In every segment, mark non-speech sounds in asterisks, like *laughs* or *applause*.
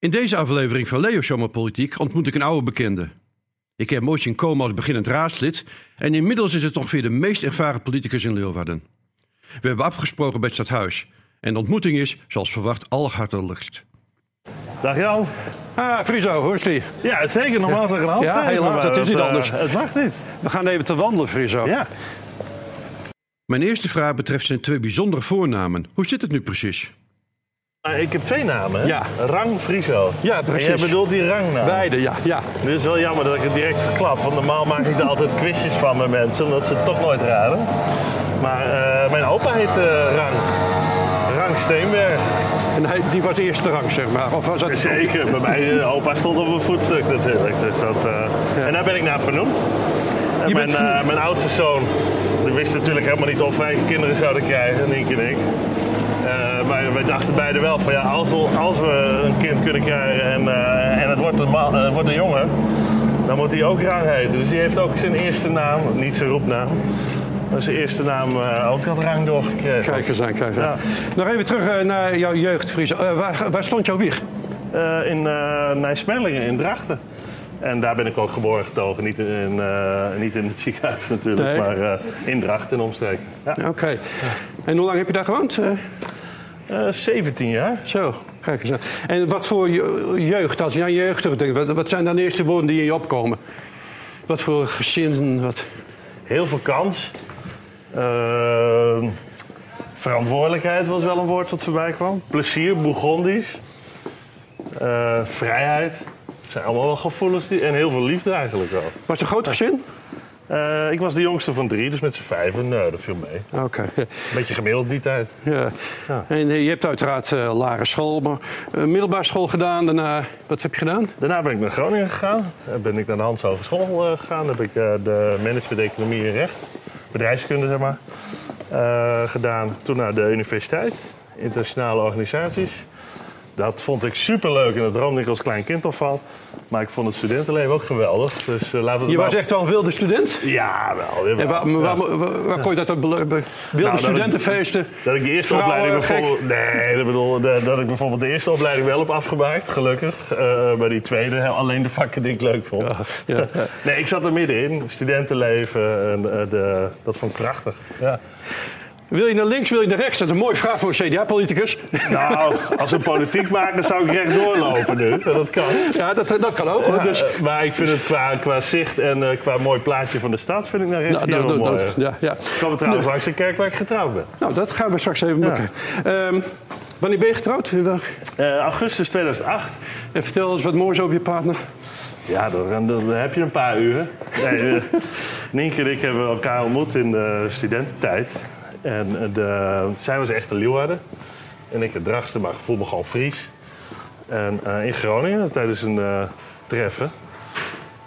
In deze aflevering van Leo Zomer Politiek ontmoet ik een oude bekende. Ik heb zien komen als beginnend raadslid en inmiddels is het ongeveer de meest ervaren politicus in Leeuwarden. We hebben afgesproken bij het stadhuis en de ontmoeting is, zoals verwacht, allerhartelijkst. Dag Jan. Ah, Friso, hoe is die? Ja, zeker. Normaal zeg ik een hand Ja, helaas, het is niet eh, anders. Het mag niet. We gaan even te wandelen, Friso. Ja. Mijn eerste vraag betreft zijn twee bijzondere voornamen. Hoe zit het nu precies? Maar ik heb twee namen. hè? Ja. Rang Friso. Ja, En precies. jij bedoelt die rangnaam. Beide, ja. ja. Nu is wel jammer dat ik het direct verklap. Want normaal maak ik er altijd quizjes van met mensen, omdat ze het toch nooit raden. Maar eh, mijn opa heet eh, Rang. Rang Steenberg. En hij, die was eerste rang, zeg maar. Of was dat... Zeker, bij mij eh, opa stond op een voetstuk natuurlijk. Dus dat, En daar ben ik naar vernoemd. En mijn, bent- mijn oudste zoon, die wist natuurlijk helemaal niet of wij kinderen zouden krijgen, en ik. Wij dachten beide wel van ja, als we, als we een kind kunnen krijgen en, eh, en het, wordt een eh, wordt een jongen, dan moet hij ook Rang heten. Dus die heeft ook zijn eerste naam, niet zijn roepnaam, maar zijn eerste naam eh, ook dat Rang doorgekregen. Kijk eens aan, kijk eens aan. Ja. Nog even terug naar jouw jeugd, Friso. Eh, waar, waar stond jouw wieg? In Nijsmerlingen in Drachten. En daar ben ik ook geboren getogen. Niet in, niet in het ziekenhuis natuurlijk, Nee. maar in Drachten en omstreken. Ja. Oké. En hoe lang heb je daar gewoond? Eh, 17 jaar. zo, kijk eens. En wat voor je- jeugd, als je aan je jeugd terugdenkt, wat, wat zijn dan de eerste woorden die in je opkomen? Wat voor gezin, wat... Heel veel kans. Eh, verantwoordelijkheid was wel een woord wat voorbij kwam. Plezier, Bourgondisch. Eh, vrijheid. Het zijn allemaal wel gevoelens. Die, en heel veel liefde eigenlijk wel. Was het een groot gezin? Eh, ik was de jongste van drie, dus met z'n vijven. Nee, dat viel mee. Oké. Beetje gemiddeld die tijd. ja. Ja. En eh, je hebt uiteraard lagere school, maar middelbare school gedaan. Daarna, wat heb je gedaan? Daarna ben ik naar Groningen gegaan. Dan ben ik naar de Hans Hogeschool gegaan. Dan heb ik de management economie en recht, bedrijfskunde zeg maar, gedaan. Toen naar de universiteit, internationale organisaties. Dat vond ik superleuk en dat droomde ik als klein kind al van. Maar ik vond het studentenleven ook geweldig. Dus eh, laten we Je was echt wel een wilde student? Ja, wel. En waar, maar waar, Ja. waar, waar kon je dat op Wilde Nou, dat ik- studentenfeesten? Dat ik de eerste Vrouwen opleiding bijvoorbeeld. Nee, dat bedoel, de- dat ik bijvoorbeeld de eerste opleiding wel heb afgemaakt, gelukkig. Eh maar die tweede, alleen de vakken die ik leuk vond. Ja, ja. *laughs* Nee, ik zat er middenin. Studentenleven, en, eh, de, dat vond ik prachtig. Ja. Wil je naar links, wil je naar rechts? Dat is een mooie vraag voor een CDA-politicus. Nou, als we politiek maken, zou ik recht doorlopen nu. Dat kan. Ja, dat, dat kan ook. hoor. Dus, maar ik vind het qua, qua zicht en eh, qua mooi plaatje van de stad, vind ik naar rechts nou, hier nou, dat- mooi. ja, ja. Ik kwam trouwens langs de kerk waar ik getrouwd ben. Nou, dat gaan we straks even Ja. bekijken. Ehm, wanneer ben je getrouwd? En Eh, augustus 2008. vertel eens wat moois over je partner. Ja, dan, dan heb je een paar uren. Nee, eh, *laughs* Nienke en ik hebben elkaar ontmoet in de studententijd. En eh, de, zij was echt een Leeuwarden. En ik het Drachtste, maar ik voel me gewoon Fries. En eh, in Groningen tijdens een eh, treffen.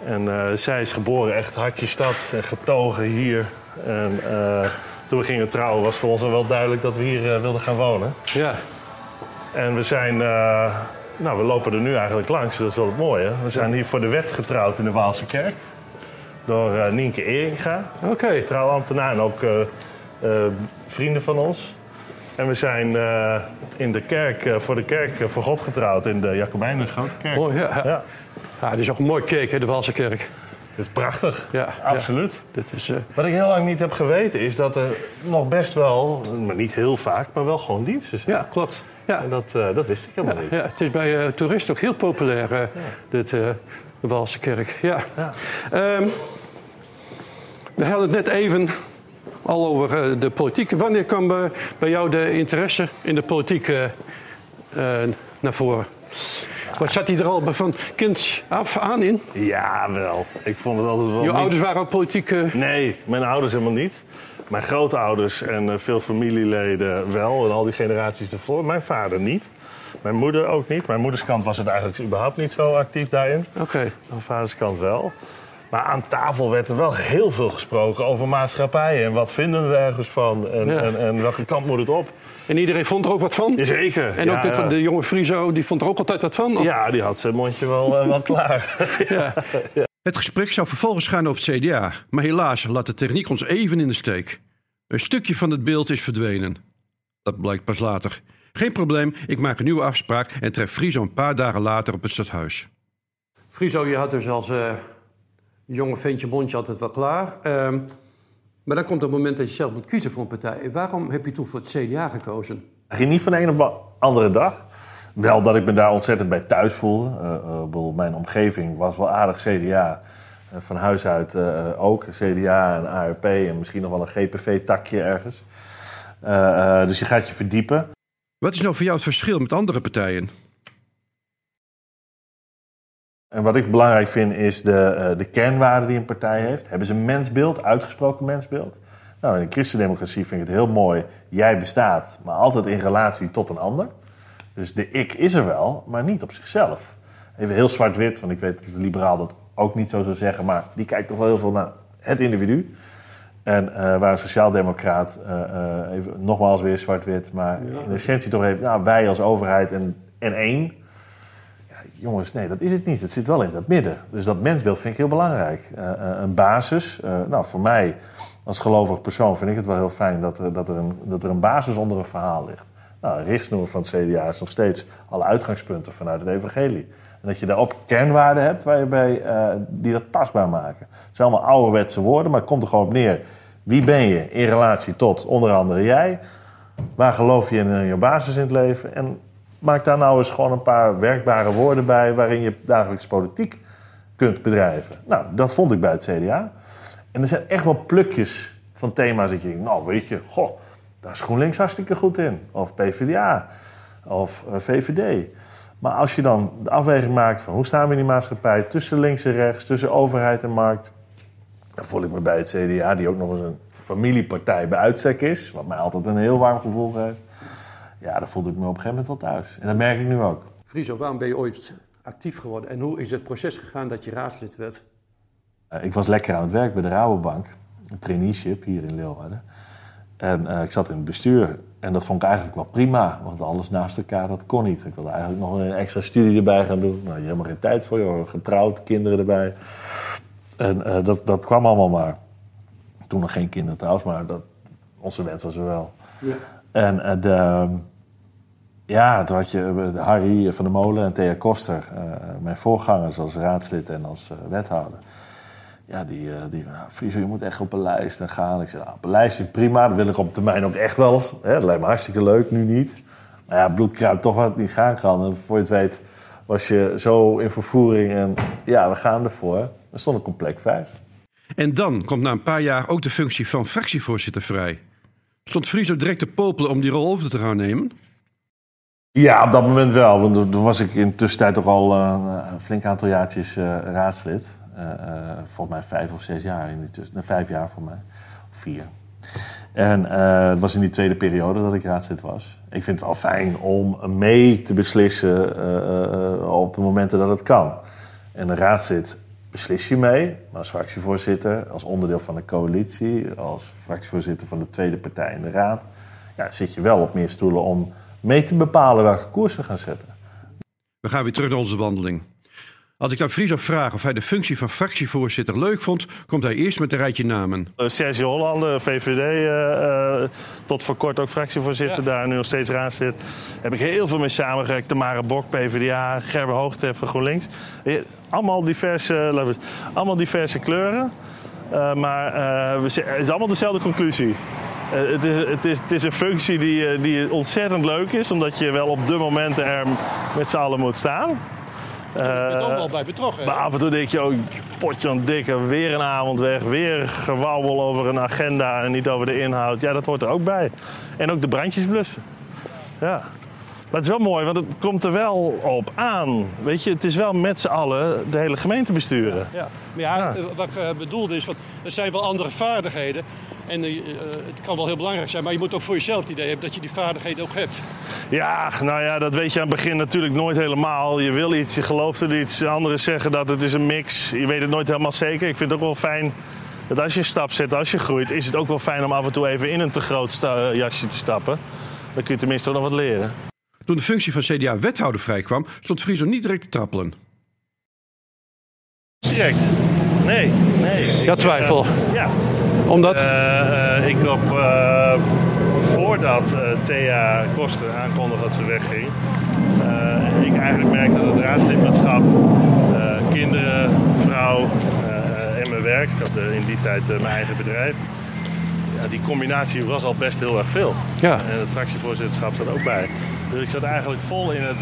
En zij is geboren echt hartje stad en getogen hier. En toen we gingen trouwen was voor ons al wel duidelijk dat we hier wilden gaan wonen. Ja. En we zijn, nou we lopen er nu eigenlijk langs, dat is wel het mooie. We zijn hier voor de wet getrouwd in de Waalse kerk. Door Nienke Eringa, Oké. trouwambtenaar en ook vrienden van ons. En we zijn eh, in de kerk, eh, voor de kerk eh, voor God getrouwd in de Jacobijnen Grote Kerk. Ja. ja. Is ook een mooi kerk, hè, de Waalse kerk. dat is prachtig. Ja, Absoluut. Dit is, eh, Wat ik heel lang niet heb geweten is dat er nog best wel, maar niet heel vaak, maar wel gewoon diensten zijn. ja, klopt. Ja. En dat, eh, dat wist ik helemaal niet. Ja, het is bij eh, toeristen ook heel populair, eh, dit, eh, de Waalse kerk. Ja. Ja. Ehm, we hadden het net even al over eh, de politiek. Wanneer kwam bij, bij jou de interesse in de politiek eh, eh, naar voren? Wat zat hij er al van kinds af aan in? Ja, wel. Ik vond het altijd wel. Je ouders waren ook politiek. Nee, mijn ouders helemaal niet. Mijn grootouders en veel familieleden wel. En al die generaties ervoor. Mijn vader niet. Mijn moeder ook niet. Mijn moeders kant was het eigenlijk überhaupt niet zo actief daarin. Oké. Mijn vaders kant wel. Maar aan tafel werd er wel heel veel gesproken over maatschappij. En wat vinden we ergens van? En, Ja. en, en welke kant moet het op? En iedereen vond er ook wat van? Jazeker. En ja, ook de, ja. de jonge Friso, die vond er ook altijd wat van? Of- Ja, die had zijn mondje wel, eh, wel klaar. *laughs* Het gesprek zou vervolgens gaan over het CDA, maar helaas laat de techniek ons even in de steek. Een stukje van het beeld is verdwenen. Dat blijkt pas later. Geen probleem, ik maak een nieuwe afspraak en tref Friso een paar dagen later op het stadhuis. Friso, je had dus als uh, jonge ventje mondje altijd wel klaar. Uh, maar dan komt het moment dat je zelf moet kiezen voor een partij. Waarom heb je toen voor het CDA gekozen? ging niet van de een op de andere dag. Wel dat ik me daar ontzettend bij thuis voelde. Uh, uh, mijn omgeving was wel aardig CDA. Uh, van huis uit ook. CDA en ARP en misschien nog wel een GPV-takje ergens. dus je gaat je verdiepen. Wat is nou voor jou het verschil met andere partijen? En wat ik belangrijk vind is de, de kernwaarden die een partij heeft. Hebben ze een mensbeeld, uitgesproken mensbeeld? Nou, in de christendemocratie vind ik het heel mooi. Jij bestaat, maar altijd in relatie tot een ander. Dus de ik is er wel, maar niet op zichzelf. Even heel zwart-wit, want ik weet dat de liberaal dat ook niet zo zou zeggen. Maar die kijkt toch wel heel veel naar het individu. En uh, waar een sociaaldemocraat, uh, uh, even, nogmaals weer zwart-wit, maar in essentie toch even, nou, wij als overheid en, en één. Jongens, nee, dat is het niet. Het zit wel in dat midden. Dus dat mensbeeld vind ik heel belangrijk. een basis, nou, voor mij als gelovig persoon vind ik het wel heel fijn dat er, dat er, een, dat er een basis onder een verhaal ligt. Nou, richtsnoer van het CDA is nog steeds alle uitgangspunten vanuit het evangelie. En dat je daarop kernwaarden hebt uh, die dat tastbaar maken. Het zijn allemaal ouderwetse woorden, maar het komt er gewoon op neer. Wie ben je in relatie tot onder andere jij? Waar geloof je in je basis in het leven? En maak daar nou eens gewoon een paar werkbare woorden bij waarin je dagelijks politiek kunt bedrijven. Nou, dat vond ik bij het CDA. En er zijn echt wel plukjes van thema's dat je denkt, nou weet je, goh, daar is GroenLinks hartstikke goed in. Of PvdA, of eh, VVD. Maar als je dan de afweging maakt van hoe staan we in die maatschappij tussen links en rechts, tussen overheid en markt, dan voel ik me bij het CDA, die ook nog eens een familiepartij bij uitstek is, wat mij altijd een heel warm gevoel geeft. Ja, dan voelde ik me op een gegeven moment wel thuis. En dat merk ik nu ook. Friso, waarom ben je ooit actief geworden en hoe is het proces gegaan dat je raadslid werd? Uh, ik was lekker aan het werk bij de Rabobank, een traineeship hier in Leeuwarden. En uh, ik zat in het bestuur en dat vond ik eigenlijk wel prima, want alles naast elkaar, dat kon niet. Ik wilde eigenlijk nog een extra studie erbij gaan doen. Nou, je helemaal geen tijd voor, je getrouwd, kinderen erbij. En uh, dat, dat kwam allemaal maar. Toen nog geen kinderen trouwens, maar dat, onze wens was er wel. Ja. En de, ja, toen je Harry van der Molen en Thea Koster, mijn voorgangers als raadslid en als wethouder. Ja, die, uh, die nou, Friso, je moet echt op een lijst gaan. Ik zei, nou, op een lijst prima. Dat wil ik op termijn ook echt wel. Hè? Dat lijkt me hartstikke leuk, nu niet. Maar ja, bloed kruipt toch wat niet gaan kan. En voor je het weet was je zo in vervoering. En ja, we gaan ervoor. Dan stond ik op plek 5. En dan komt na een paar jaar ook de functie van fractievoorzitter vrij. Stond Friso direct te popelen om die rol over te gaan nemen? Ja, op dat moment wel. Want toen was ik in tussentijd toch al uh, een flink aantal jaartjes uh, raadslid. Uh, volgens mij vijf of zes jaar in tussen. vijf jaar voor mij. Vier. En het was in die tweede periode dat ik raadslid was. Ik vind het wel fijn om mee te beslissen op de momenten dat het kan. En een raadslid beslis je mee, maar als fractievoorzitter, als onderdeel van de coalitie, als fractievoorzitter van de tweede partij in de raad, ja, zit je wel op meer stoelen om mee te bepalen welke koers we gaan zetten. We gaan weer terug naar onze wandeling. Als ik dan Friso vraag of hij de functie van fractievoorzitter leuk vond, komt hij eerst met een rijtje namen. Uh, Sergio Hollander, VVD, uh, uh, tot voor kort ook fractievoorzitter, ja. daar nu nog steeds raadslid. Heb ik heel veel mee samengewerkt. Tamara Bok, PvdA, Gerber Hoogte van GroenLinks. Allemaal diverse, allemaal diverse kleuren. Uh, maar uh, het is allemaal dezelfde conclusie. Uh, het, is, het, is, het is een functie die, die ontzettend leuk is, omdat je wel op de momenten er met z'n allen moet staan. Je bent ook wel bij betrokken. Maar af en toe denk je ook, potje aan dikke, weer een avond weg, weer gewauwel over een agenda en niet over de inhoud. Ja, dat hoort er ook bij. En ook de brandjes blussen. Ja. Maar het is wel mooi, want het komt er wel op aan. Weet je, het is wel met z'n allen de hele gemeente besturen. Ja, maar ja, ja. wat ik bedoelde is, van, er zijn wel andere vaardigheden. En uh, het kan wel heel belangrijk zijn, maar je moet ook voor jezelf het idee hebben dat je die vaardigheden ook hebt. Ja, nou ja, dat weet je aan het begin natuurlijk nooit helemaal. Je wil iets, je gelooft er iets. Anderen zeggen dat het is een mix. Je weet het nooit helemaal zeker. Ik vind het ook wel fijn dat als je een stap zet, als je groeit, is het ook wel fijn om af en toe even in een te groot jasje te stappen. Dan kun je tenminste ook nog wat leren. Toen de functie van CDA-wethouder vrijkwam, stond Friso niet direct te trappelen. Direct? Nee, nee. Ja, twijfel. Ja. Omdat? Uh, ik op voordat uh, Thea Koster aankondigde dat ze wegging, ik eigenlijk merkte dat het raadslidmaatschap, kinderen, vrouw en mijn werk, ik had in die tijd mijn eigen bedrijf, ja, die combinatie was al best heel erg veel. Ja. En het fractievoorzitterschap zat ook bij. Dus ik zat eigenlijk vol in het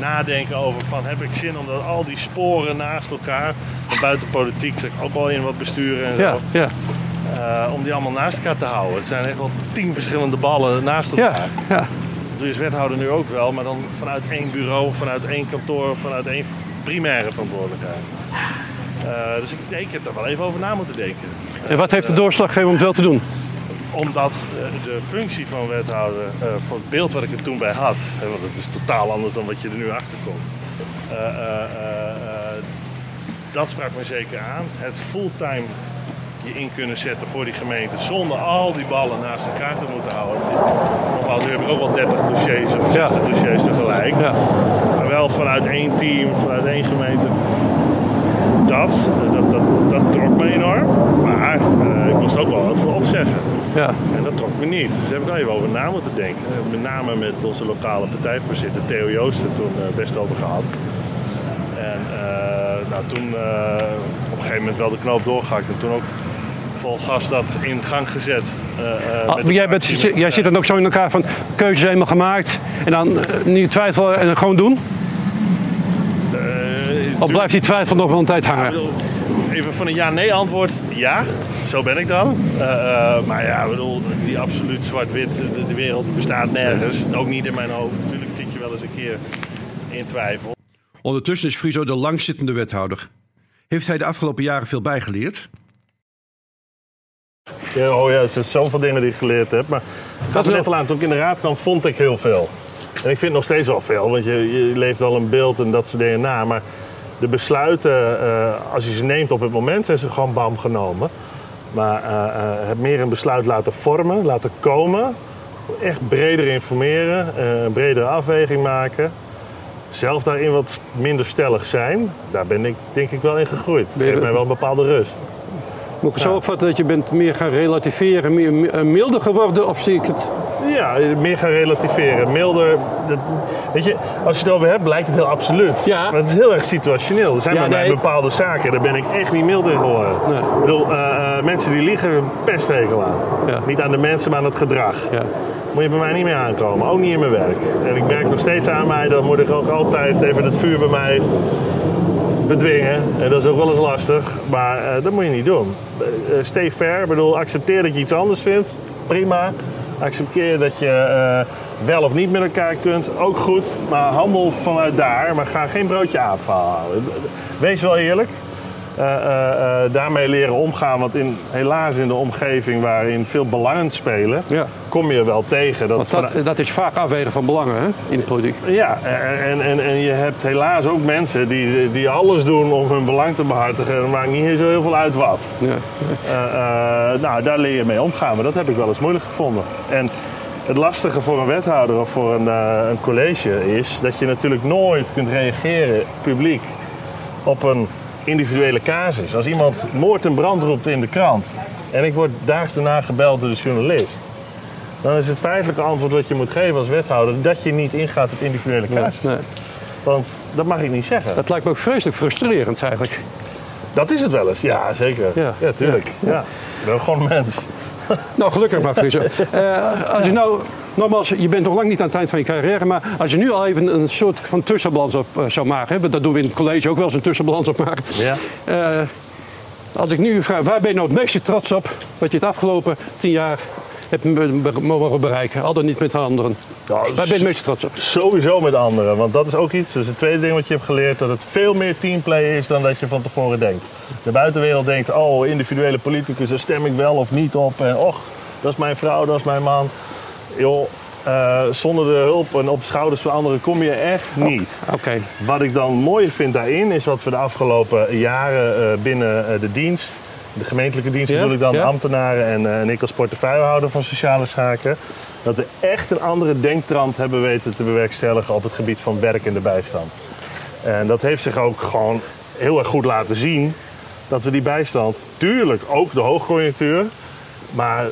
nadenken over van heb ik zin om dat al die sporen naast elkaar, van buiten politiek zeg ik ook wel in wat besturen en Ja, zo, ja, eh, om die allemaal naast elkaar te houden. Het zijn echt wel tien verschillende ballen naast ja, elkaar. ja. Dat doe je als wethouder nu ook wel, maar dan vanuit één bureau, vanuit één kantoor, vanuit één primaire verantwoordelijkheid. Eh, dus ik denk er toch wel even over na moeten denken. En wat heeft de doorslag gegeven om het wel te doen? Omdat eh, de functie van wethouder, voor het beeld wat ik er toen bij had, want het is totaal anders dan wat je er nu achter komt. dat sprak me zeker aan. Het fulltime je in kunnen zetten voor die gemeente zonder al die ballen naast elkaar te moeten houden. Nogmaals, nu heb ik ook wel 30 dossiers of 60 dossiers tegelijk. Ja, Maar wel vanuit één team, vanuit één gemeente. Dat, dat, dat, dat trok me enorm. Maar eh, ik moest ook wel wat voor opzeggen. ja, En dat trok me niet. Dus daar heb ik wel even over na moeten denken. Met name met onze lokale partijvoorzitter Theo Joosten toen eh, best over gehad. En eh, nou, toen op een gegeven moment wel de knoop doorgehakt. En toen ook vol gas dat in gang gezet. eh, eh, Ah, jij, bent, jij zit dan ook zo in elkaar van keuzes helemaal gemaakt en dan eh, niet twijfelen en dan gewoon doen? Eh, Of blijft die twijfel nog wel een tijd hangen? bedoel, even van een ja-nee antwoord. Ja, zo ben ik dan. Eh, eh, maar ja, ik bedoel, die absoluut zwart-wit, de, de wereld bestaat nergens. Ook niet in mijn hoofd. Natuurlijk zit je wel eens een keer in twijfel. Ondertussen is Friso de langzittende wethouder. Heeft hij de afgelopen jaren veel bijgeleerd? Ja, oh ja, er zijn zoveel dingen die ik geleerd heb. Maar wel. net al aan, toen ik in de raad kwam, vond ik heel veel. En ik vind nog steeds wel veel, want je, je leeft al een beeld en dat soort dingen na. Maar de besluiten, eh, als je ze neemt op het moment, zijn ze gewoon bam genomen. Maar eh, eh, het meer een besluit laten vormen, laten komen. Echt breder informeren, een bredere afweging maken. Zelf daarin wat minder stellig zijn. Daar ben ik denk ik wel in gegroeid. Je- Geeft mij wel een bepaalde rust. Moet ik zo opvatten dat je bent meer gaan relativeren, meer, eh, milder geworden of zie ik het? Ja, meer gaan relativeren. Milder. Dat, weet je, als je het over hebt, lijkt het heel absoluut. Ja. Maar het is heel erg situationeel. Er zijn Ja, bij nee. bepaalde zaken, daar ben ik echt niet milder geworden. Nee. Ik bedoel, eh, eh, mensen die liegen, een pestregel aan. Ja. Niet aan de mensen, maar aan het gedrag. Ja. Moet je bij mij niet meer aankomen, ook niet in mijn werk. En ik merk nog steeds aan mij, dan moet ik ook altijd even het vuur bij mij bedwingen. En dat is ook wel eens lastig, maar eh, dat moet je niet doen. Eh, stay fair, ik bedoel, accepteer dat je iets anders vindt, prima. Accepteer dat je eh, wel of niet met elkaar kunt, ook goed. Maar handel vanuit daar, maar ga geen broodje aanvallen. Wees wel eerlijk. Eh, eh, eh, daarmee leren omgaan, want in, helaas in de omgeving waarin veel belangen spelen, Ja. kom je wel tegen. Dat Want dat, dat is vaak afwegen van belangen hè, in de politiek. ja, en, en, en je hebt helaas ook mensen die, die alles doen om hun belang te behartigen. En het maakt niet zo heel veel uit wat. Ja. Nou, daar leer je mee omgaan, maar dat heb ik wel eens moeilijk gevonden. En het lastige voor een wethouder of voor een, een college is dat je natuurlijk nooit kunt reageren publiek op een individuele casus. Als iemand moord en brand roept in de krant en ik word daags daarna gebeld door de journalist. Dan is het feitelijke antwoord wat je moet geven als wethouder dat je niet ingaat op individuele casus. Nee. Want dat mag ik niet zeggen. Dat lijkt me ook vreselijk frustrerend eigenlijk. Dat is het wel eens, ja zeker. Ja. Ja, tuurlijk. Ja. Ik ben gewoon een mens. Nou, gelukkig maar, Friso. *laughs* Eh, als je nou, nogmaals, je bent nog lang niet aan het eind van je carrière, maar als je nu al even een soort van tussenbalans op eh, zou maken, hè, dat doen we in het college ook wel eens een tussenbalans op maken. Ja. Eh, als ik nu vraag, waar ben je nou het meeste trots op wat je het afgelopen tien jaar hebt mogen bereiken? Al dan niet met anderen. Nou, Waar ben je het meeste trots op? Sowieso met anderen, want dat is ook iets, dat is het tweede ding wat je hebt geleerd, dat het veel meer teamplay is dan dat je van tevoren denkt. De buitenwereld denkt, oh, individuele politicus, daar stem ik wel of niet op. En och, dat is mijn vrouw, dat is mijn man. Joh, eh, zonder de hulp en op schouders van anderen kom je echt niet. Oké, Wat ik dan mooier vind daarin, is wat we de afgelopen jaren eh, binnen eh, de dienst, de gemeentelijke dienst Ja, bedoel ik dan, ja. ambtenaren en, en ik als portefeuillehouder van sociale zaken, dat we echt een andere denktrand hebben weten te bewerkstelligen op het gebied van werk in de bijstand. En dat heeft zich ook gewoon heel erg goed laten zien dat we die bijstand, tuurlijk ook de hoogconjunctuur, maar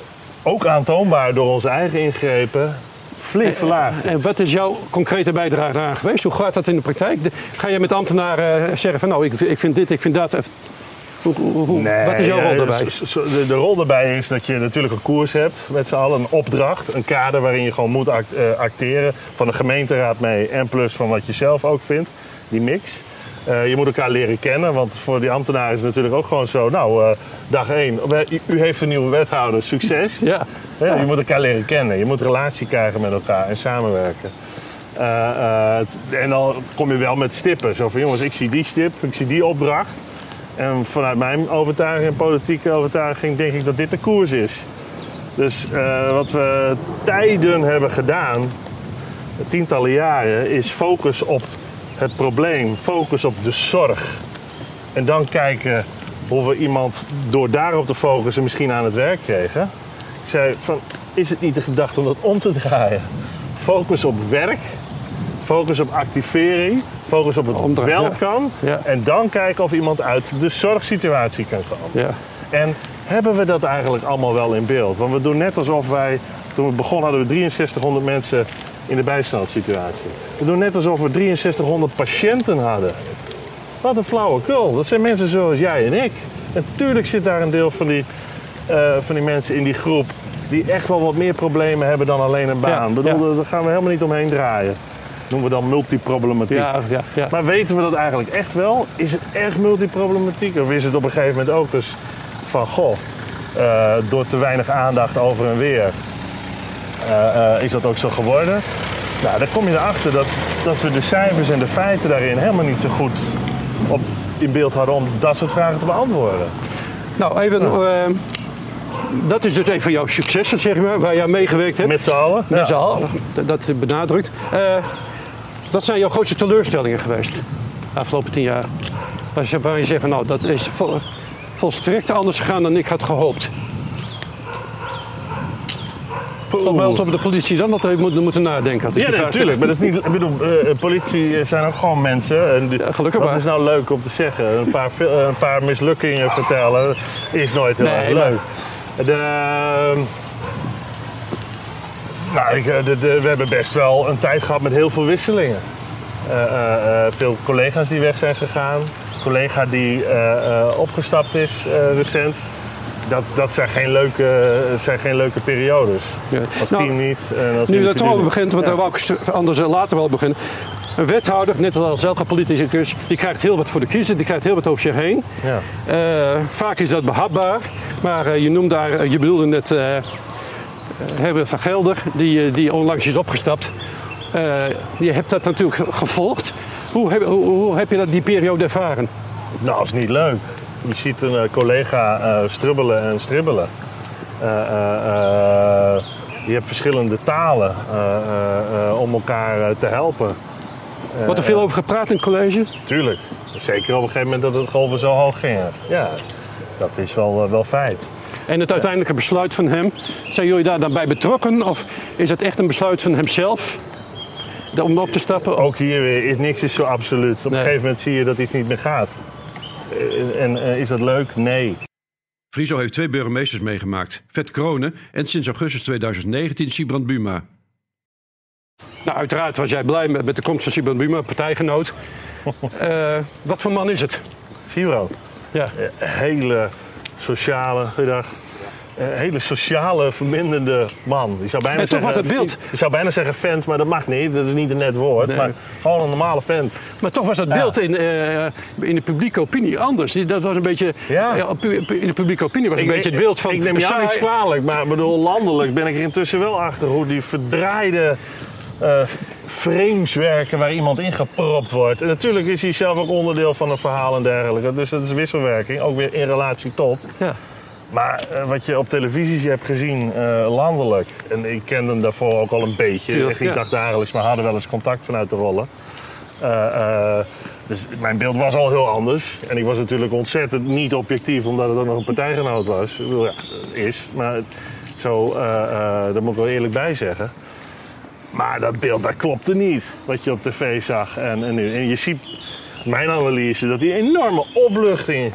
ook aantoonbaar door onze eigen ingrepen, flink verlaagd. En wat is jouw concrete bijdrage daaraan geweest? Hoe gaat dat in de praktijk? Ga je met ambtenaren eh, zeggen van nou, ik, ik vind dit, ik vind dat. Hoe, hoe- hoe- wat is jouw rol eh, daarbij? De, de rol daarbij is dat je natuurlijk een koers hebt met z'n allen, een opdracht, een kader waarin je gewoon moet act- eh, acteren. Van de gemeenteraad mee en plus van wat je zelf ook vindt, die mix. Eh, je moet elkaar leren kennen, want voor die ambtenaren is het natuurlijk ook gewoon zo. Nou, eh, dag één, u, heeft een nieuwe wethouder, succes. *laughs* Ja, Ja, Je moet elkaar leren kennen. Je moet relatie krijgen met elkaar en samenwerken. Eh, en dan kom je wel met stippen. Zo van jongens, ik zie die stip, ik zie die opdracht. En vanuit mijn overtuiging en politieke overtuiging denk ik dat dit de koers is. Dus wat we tijden hebben gedaan, tientallen jaren, is focus op het probleem, focus op de zorg. En dan kijken hoe we iemand door daarop te focussen misschien aan het werk kregen. Ik zei van, is het niet de gedachte om dat om te draaien? Focus op werk, focus op activering, focus op het Omdraaien, wel ja. kan. Ja. En dan kijken of iemand uit de zorgsituatie kan komen. ja. En hebben we dat eigenlijk allemaal wel in beeld? Want we doen net alsof wij, toen we begonnen hadden we 6300 mensen in de bijstandssituatie. We doen net alsof we 6300 patiënten hadden. Wat een flauwekul. Dat zijn mensen zoals jij en ik. Natuurlijk zit daar een deel van die, eh, van die mensen in die groep die echt wel wat meer problemen hebben dan alleen een baan. Ja, Ik bedoel, ja. Daar gaan we helemaal niet omheen draaien. Noemen we dan multiproblematiek. Ja, ja, ja. Maar weten we dat eigenlijk echt wel? Is het echt multiproblematiek? Of is het op een gegeven moment ook dus van, goh, eh, door te weinig aandacht over en weer, is dat ook zo geworden? Nou, dan kom je erachter dat, dat we de cijfers en de feiten daarin helemaal niet zo goed op, in beeld hadden om dat soort vragen te beantwoorden. Nou, even. eh, dat is dus een van jouw successen, zeg maar, waar je aan meegewerkt hebt. Met z'n allen? Met Ja. z'n allen. Dat- benadrukt. Eh, wat zijn jouw grootste teleurstellingen geweest de afgelopen tien jaar? Waar je, waar je zegt van nou, dat is vol, volstrekt anders gegaan dan ik had gehoopt. Wel op de politie dan dat we moeten, moeten nadenken. Had ik Ja, natuurlijk. Maar dat is niet. Ik bedoel, eh, politie zijn ook gewoon mensen. En die- Ja, gelukkig maar. is nou leuk om te zeggen? Een paar, een paar mislukkingen vertellen is nooit heel Nee, erg maar- leuk. De, ehm, nou, ik, eh, de, de- we hebben best wel een tijd gehad met heel veel wisselingen. Eh, eh, eh, veel collega's die weg zijn gegaan. Collega die eh, eh, opgestapt is eh, recent. Dat, dat zijn, geen leuke, zijn geen leuke periodes. Ja. Als Nou, team niet. En als Nu dat niet. begint, want daar wou ik anders eh, later wel beginnen. Een wethouder, net als elke politicus, die krijgt heel wat voor de kiezer, die krijgt heel wat over zich heen. Ja. Eh, vaak is dat behapbaar, maar eh, je noemde daar, eh, je bedoelde net Herbert van Gelder, die, die onlangs is opgestapt. Je hebt dat natuurlijk ge- gevolgd. Hoe heb, hoe, hoe heb je dat die periode ervaren? Nou, is niet leuk. Je ziet een eh, collega eh, strubbelen en stribbelen. Eh, je hebt verschillende talen om elkaar te helpen. Wordt er veel over gepraat in het college? Tuurlijk. Zeker op een gegeven moment dat het golven zo hoog gingen. Ja, dat is wel, wel feit. En het uiteindelijke besluit van hem, zijn jullie daar dan bij betrokken? Of is het echt een besluit van hemzelf om op te stappen? Ook hier weer, niks is zo absoluut. Op Nee. een gegeven moment zie je dat iets niet meer gaat. Eh, En eh, is dat leuk? Nee. Friso heeft twee burgemeesters meegemaakt. Vet Kronen en sinds augustus 2019 Sibrand Buma. Nou, uiteraard was jij blij met, met de komst van Siban Buma, partijgenoot. *laughs* Eh, wat voor man is het? Zie je wel. Ja. hele sociale, goeiedag. Eh, hele sociale, verminderde man. Je zou bijna En toch zeggen, was het beeld. Je zou bijna zeggen vent, maar dat mag niet. Dat is niet een net woord. Nee. Maar gewoon een normale vent. Maar toch was dat beeld in, eh, in de publieke opinie anders. Dat was een beetje, Ja. in de publieke opinie was een beetje het beeld van... Ik neem jou niet kwalijk, maar bedoel, landelijk ben ik er intussen wel achter hoe die verdraaide eh, frames werken waar iemand in gepropt wordt. En natuurlijk is hij zelf ook onderdeel van een verhaal en dergelijke. Dus dat is wisselwerking, ook weer in relatie tot. Ja. Maar eh, wat je op televisie hebt gezien, eh, landelijk, en ik kende hem daarvoor ook al een beetje. Tuurlijk, niet ja. dagdagelijks, maar hadden wel eens contact vanuit de rollen. Eh, dus mijn beeld was al heel anders. En ik was natuurlijk ontzettend niet objectief, omdat het ook nog een partijgenoot was. Ik ja, is. Maar zo, daar moet ik wel eerlijk bij zeggen. Maar dat beeld, dat klopte niet, wat je op tv zag. En, en, nu. en je ziet, mijn analyse, dat hij enorme opluchting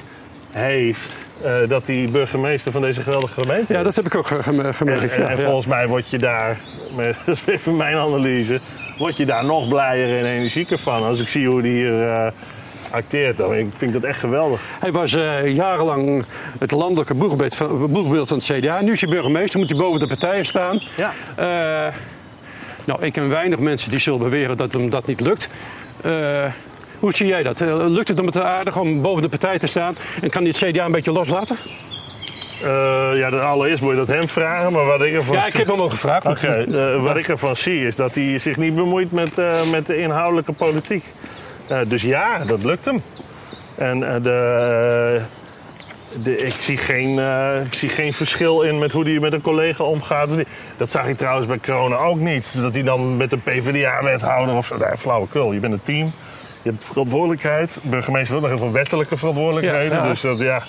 heeft eh, dat hij burgemeester van deze geweldige gemeente Ja, dat heb ik ook ge- gem- gemerkt. En, ja, en ja. volgens mij word je daar, *laughs* dat is even mijn analyse, word je daar nog blijer en energieker van. Als ik zie hoe die hier eh, acteert, dan ik vind dat echt geweldig. Hij was eh, jarenlang het landelijke boegbeeld van, boegbeeld van het CDA. Nu is hij burgemeester, moet hij boven de partijen staan. Ja. Nou, ik ken weinig mensen die zullen beweren dat hem dat niet lukt. Hoe zie jij dat? Eh, lukt het hem het aardig om boven de partij te staan? En kan hij het CDA een beetje loslaten? Eh, ja, allereerst moet je dat hem vragen, maar wat ik ervan Ja, ik heb hem al gevraagd. Oké, eh, wat ik ervan zie is dat hij zich niet bemoeit met, met de inhoudelijke politiek. Dus ja, dat lukt hem. En de, de, ik, zie geen, ik zie geen verschil in met hoe hij met een collega omgaat. Dat zag ik trouwens bij corona ook niet. Dat hij dan met een PvdA-wethouder of zo. Nee, flauwekul. Je bent een team. Je hebt verantwoordelijkheid. Burgemeester wil nog heel veel wettelijke verantwoordelijkheden. Ja, ja. Dus dat, ja,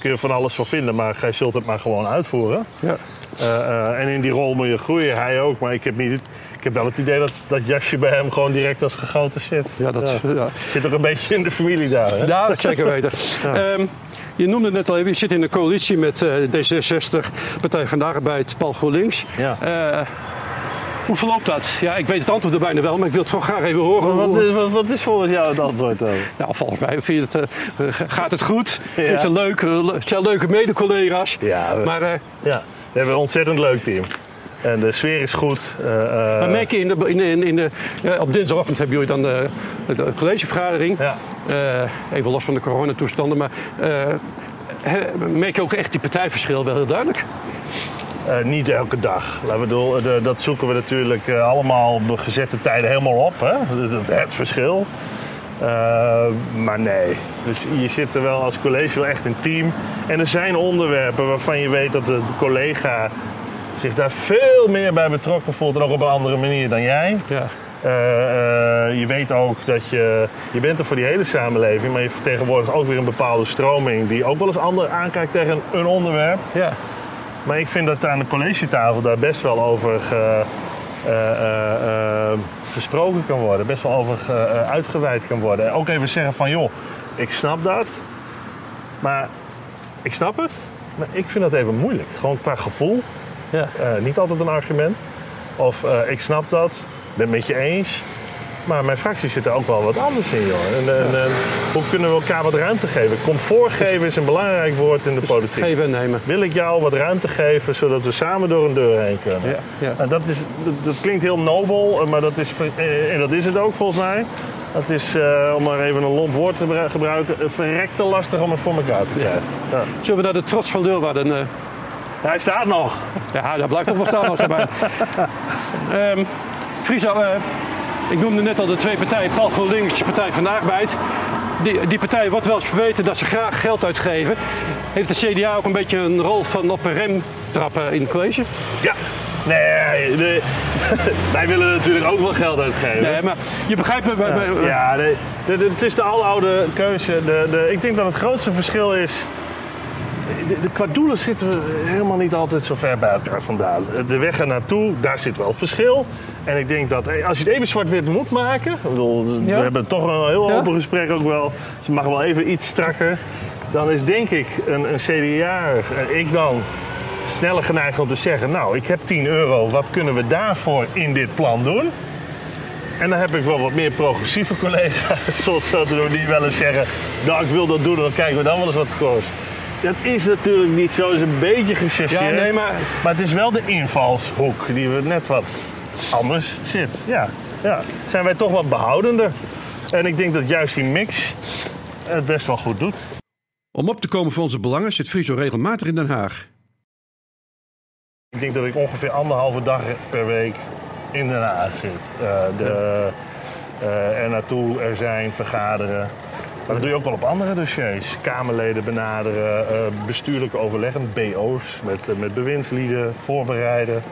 kun je van alles van vinden. Maar gij zult het maar gewoon uitvoeren. Ja. Eh, eh, en in die rol moet je groeien, hij ook. Maar ik heb, niet, ik heb wel het idee dat dat jasje bij hem gewoon direct als gegoten zit. Ja, dat, ja. Zit er een beetje in de familie daar. Hè? Ja, dat zeker weten. *laughs* Ehm, je noemde het net al even, je zit in een coalitie met eh, D66, Partij van de Arbeid, Paul GroenLinks. Ja. Hoe verloopt dat? Ja, ik weet het antwoord er bijna wel, maar ik wil het toch graag even horen. Wat, is, wat, wat is volgens jou het antwoord dan? *laughs* Nou, volgens mij vind je het, eh, eh, gaat het goed. Ja. Het zijn leuke, het zijn leuke mede-collega's. Ja, we, Maar, eh, ja, we hebben een ontzettend leuk team. En de sfeer is goed. Maar merk je in de, in de, in de, in de- ja, op dinsdagochtend hebben jullie dan de, de collegevergadering. Ja. Even los van de coronatoestanden. Maar merk je ook echt die partijverschil wel heel duidelijk? Eh, niet elke dag. Doen, de- dat zoeken we natuurlijk eh, allemaal op gezette tijden helemaal op. Hè? Het, verschil. Eh, maar nee. Dus je zit er wel als college wel echt een team. En er zijn onderwerpen waarvan je weet dat de collega zich daar veel meer bij betrokken voelt. En ook op een andere manier dan jij. Ja. Je weet ook dat je, je bent er voor die hele samenleving, maar je vertegenwoordigt ook weer een bepaalde stroming die ook wel eens anders aankijkt tegen een onderwerp. Ja. Maar ik vind dat aan de collegetafel daar best wel over ge- eh, eh, eh, gesproken kan worden. Best wel over ge- uitgeweid kan worden. En ook even zeggen van joh, ik snap dat. Maar ik snap het. Maar ik vind dat even moeilijk. Gewoon qua gevoel. Ja. Niet altijd een argument. Of ik snap dat, ben het met je eens. Maar mijn fractie zit er ook wel wat anders in, joh. En, en, en hoe kunnen we elkaar wat ruimte geven? Comfort geven is een belangrijk woord in de politiek. Geven en nemen. Wil ik jou wat ruimte geven zodat we samen door een deur heen kunnen? Ja, ja. En dat, is, dat, dat klinkt heel nobel, eh, maar dat is, ver- eh, en dat is het ook volgens mij. Het is, eh, om maar even een lomp woord te gebru- gebruiken, eh, verrekte lastig om het voor elkaar te krijgen. Ja. Zullen we naar de trots van Leeuwarden? eh, Hij staat nog. ja, daar blijft toch wel staan als *laughs* erbij. Ehm Friso, eh, ik noemde net al de twee partijen, Paul GroenLinks, Partij van de Arbeid. Die, die partij wordt wel eens verweten dat ze graag geld uitgeven. Heeft de CDA ook een beetje een rol van op een rem trappen in het college? Ja. Nee, *laughs* wij willen natuurlijk ook wel geld uitgeven. Nee, maar je begrijpt me. Ja, de- de- het is de aloude keuze. De, de, ik denk dat het grootste verschil is. De, de, qua doelen zitten we helemaal niet altijd zo ver bij elkaar vandaan. De weg er naartoe, daar zit wel verschil. En ik denk dat eh, als je het even zwart-wit moet maken. Ik bedoel, Ja? We hebben toch een heel Ja? open gesprek ook wel. Dus het mag wel even iets strakker. Dan is denk ik een, een CDA, en ik dan, sneller geneigd om te zeggen: Nou, ik heb 10 euro, wat kunnen we daarvoor in dit plan doen? En dan heb ik wel wat meer progressieve collega's, *laughs* zoals zo te doen, die wel eens zeggen: Nou, ik wil dat doen, dan kijken we dan wel eens wat het kost. Dat is natuurlijk niet zo, het is een beetje gechargeerd. Ja, nee, maar Maar het is wel de invalshoek die we net wat anders zit. Ja, ja. Zijn wij toch wat behoudender. En ik denk dat juist die mix het best wel goed doet. Om op te komen voor onze belangen zit Friso regelmatig in Den Haag. Ik denk dat ik ongeveer anderhalve dag per week in Den Haag zit. Eh, de, eh, er naartoe, er zijn, vergaderen. Maar dat doe je ook wel op andere dossiers. Kamerleden benaderen, eh, bestuurlijke overleggen, BO's met, eh, met bewindslieden, voorbereiden.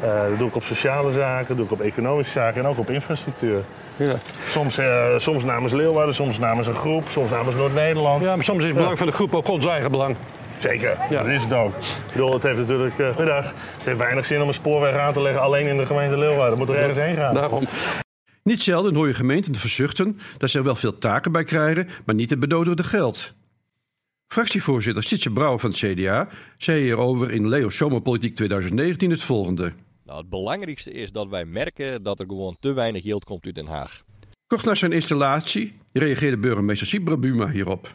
Eh, dat doe ik op sociale zaken, dat doe ik op economische zaken en ook op infrastructuur. ja. Soms, soms namens Leeuwarden, soms namens een groep, soms namens Noord-Nederland. ja, maar soms is het belang van de groep ook ons eigen belang. Zeker, Ja. dat is het ook. Ik bedoel, het heeft natuurlijk middag, het heeft weinig zin om een spoorweg aan te leggen alleen in de gemeente Leeuwarden. Moet er ergens heen gaan. Daarom. Niet zelden hoor je gemeenten verzuchten dat ze er wel veel taken bij krijgen, maar niet het benodigde geld. Fractievoorzitter Sietse Brouwer van het CDA zei hierover in Leo Zomerpolitiek 2019 het volgende. Nou, het belangrijkste is dat wij merken dat er gewoon te weinig geld komt uit Den Haag. Kort na zijn installatie reageerde burgemeester Sibra Buma hierop.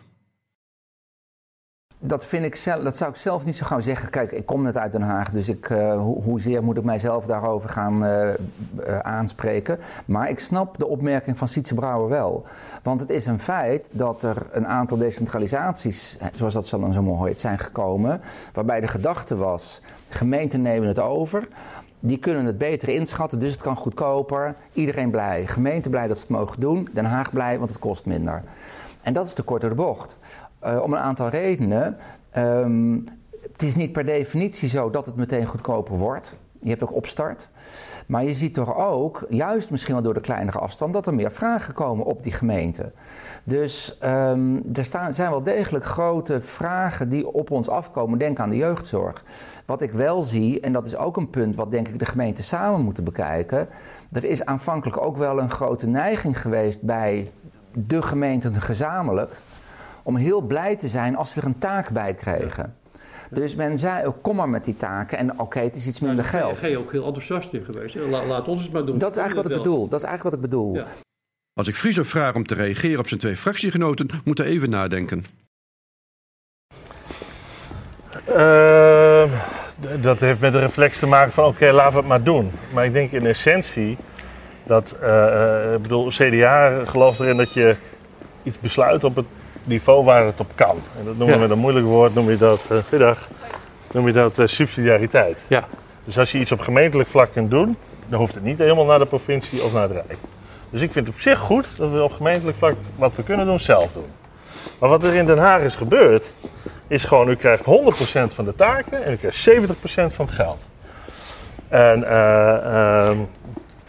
Dat, vind ik zelf, dat zou ik zelf niet zo gaan zeggen. Kijk, ik kom net uit Den Haag, dus ik, ho hoezeer moet ik mijzelf daarover gaan uh, uh, aanspreken. Maar ik snap de opmerking van Sietse Brouwer wel. Want het is een feit dat er een aantal decentralisaties, zoals dat zo dan zo mooi heet, zijn gekomen. Waarbij de gedachte was, gemeenten nemen het over. Die kunnen het beter inschatten, dus het kan goedkoper. Iedereen blij. Gemeente blij dat ze het mogen doen. Den Haag blij, want het kost minder. En dat is te kort door de bocht. Uh, om een aantal redenen. Um, het is niet per definitie zo dat het meteen goedkoper wordt. Je hebt ook opstart. Maar je ziet toch ook, juist misschien wel door de kleinere afstand, dat er meer vragen komen op die gemeente. Dus um, er staan, zijn wel degelijk grote vragen die op ons afkomen. Denk aan de jeugdzorg. Wat ik wel zie, en dat is ook een punt wat denk ik de gemeenten samen moeten bekijken. Er is aanvankelijk ook wel een grote neiging geweest bij de gemeenten gezamenlijk om heel blij te zijn als ze er een taak bij kregen. Dus men zei ook, kom maar met die taken en oké, okay, het is iets minder nou, geld. Daar ben je ook heel enthousiast in geweest. La, laat ons het maar doen. Dat is eigenlijk wat ik bedoel. Dat is eigenlijk wat ik bedoel. Ja. Als ik Friso vraag om te reageren op zijn twee fractiegenoten, moet hij even nadenken. Uh, dat heeft met de reflex te maken van oké, okay, laten we het maar doen. Maar ik denk in essentie dat, uh, ik bedoel, CDA gelooft erin dat je iets besluit op het niveau waar het op kan. En dat noemen we met een moeilijk woord, noem je dat, uh, noem je dat uh, subsidiariteit. Ja. Dus als je iets op gemeentelijk vlak kunt doen, dan hoeft het niet helemaal naar de provincie of naar het Rijk. Dus ik vind het op zich goed dat we op gemeentelijk vlak wat we kunnen doen, zelf doen. Maar wat er in Den Haag is gebeurd, is gewoon, u krijgt 100% van de taken en u krijgt 70% van het geld. En uh,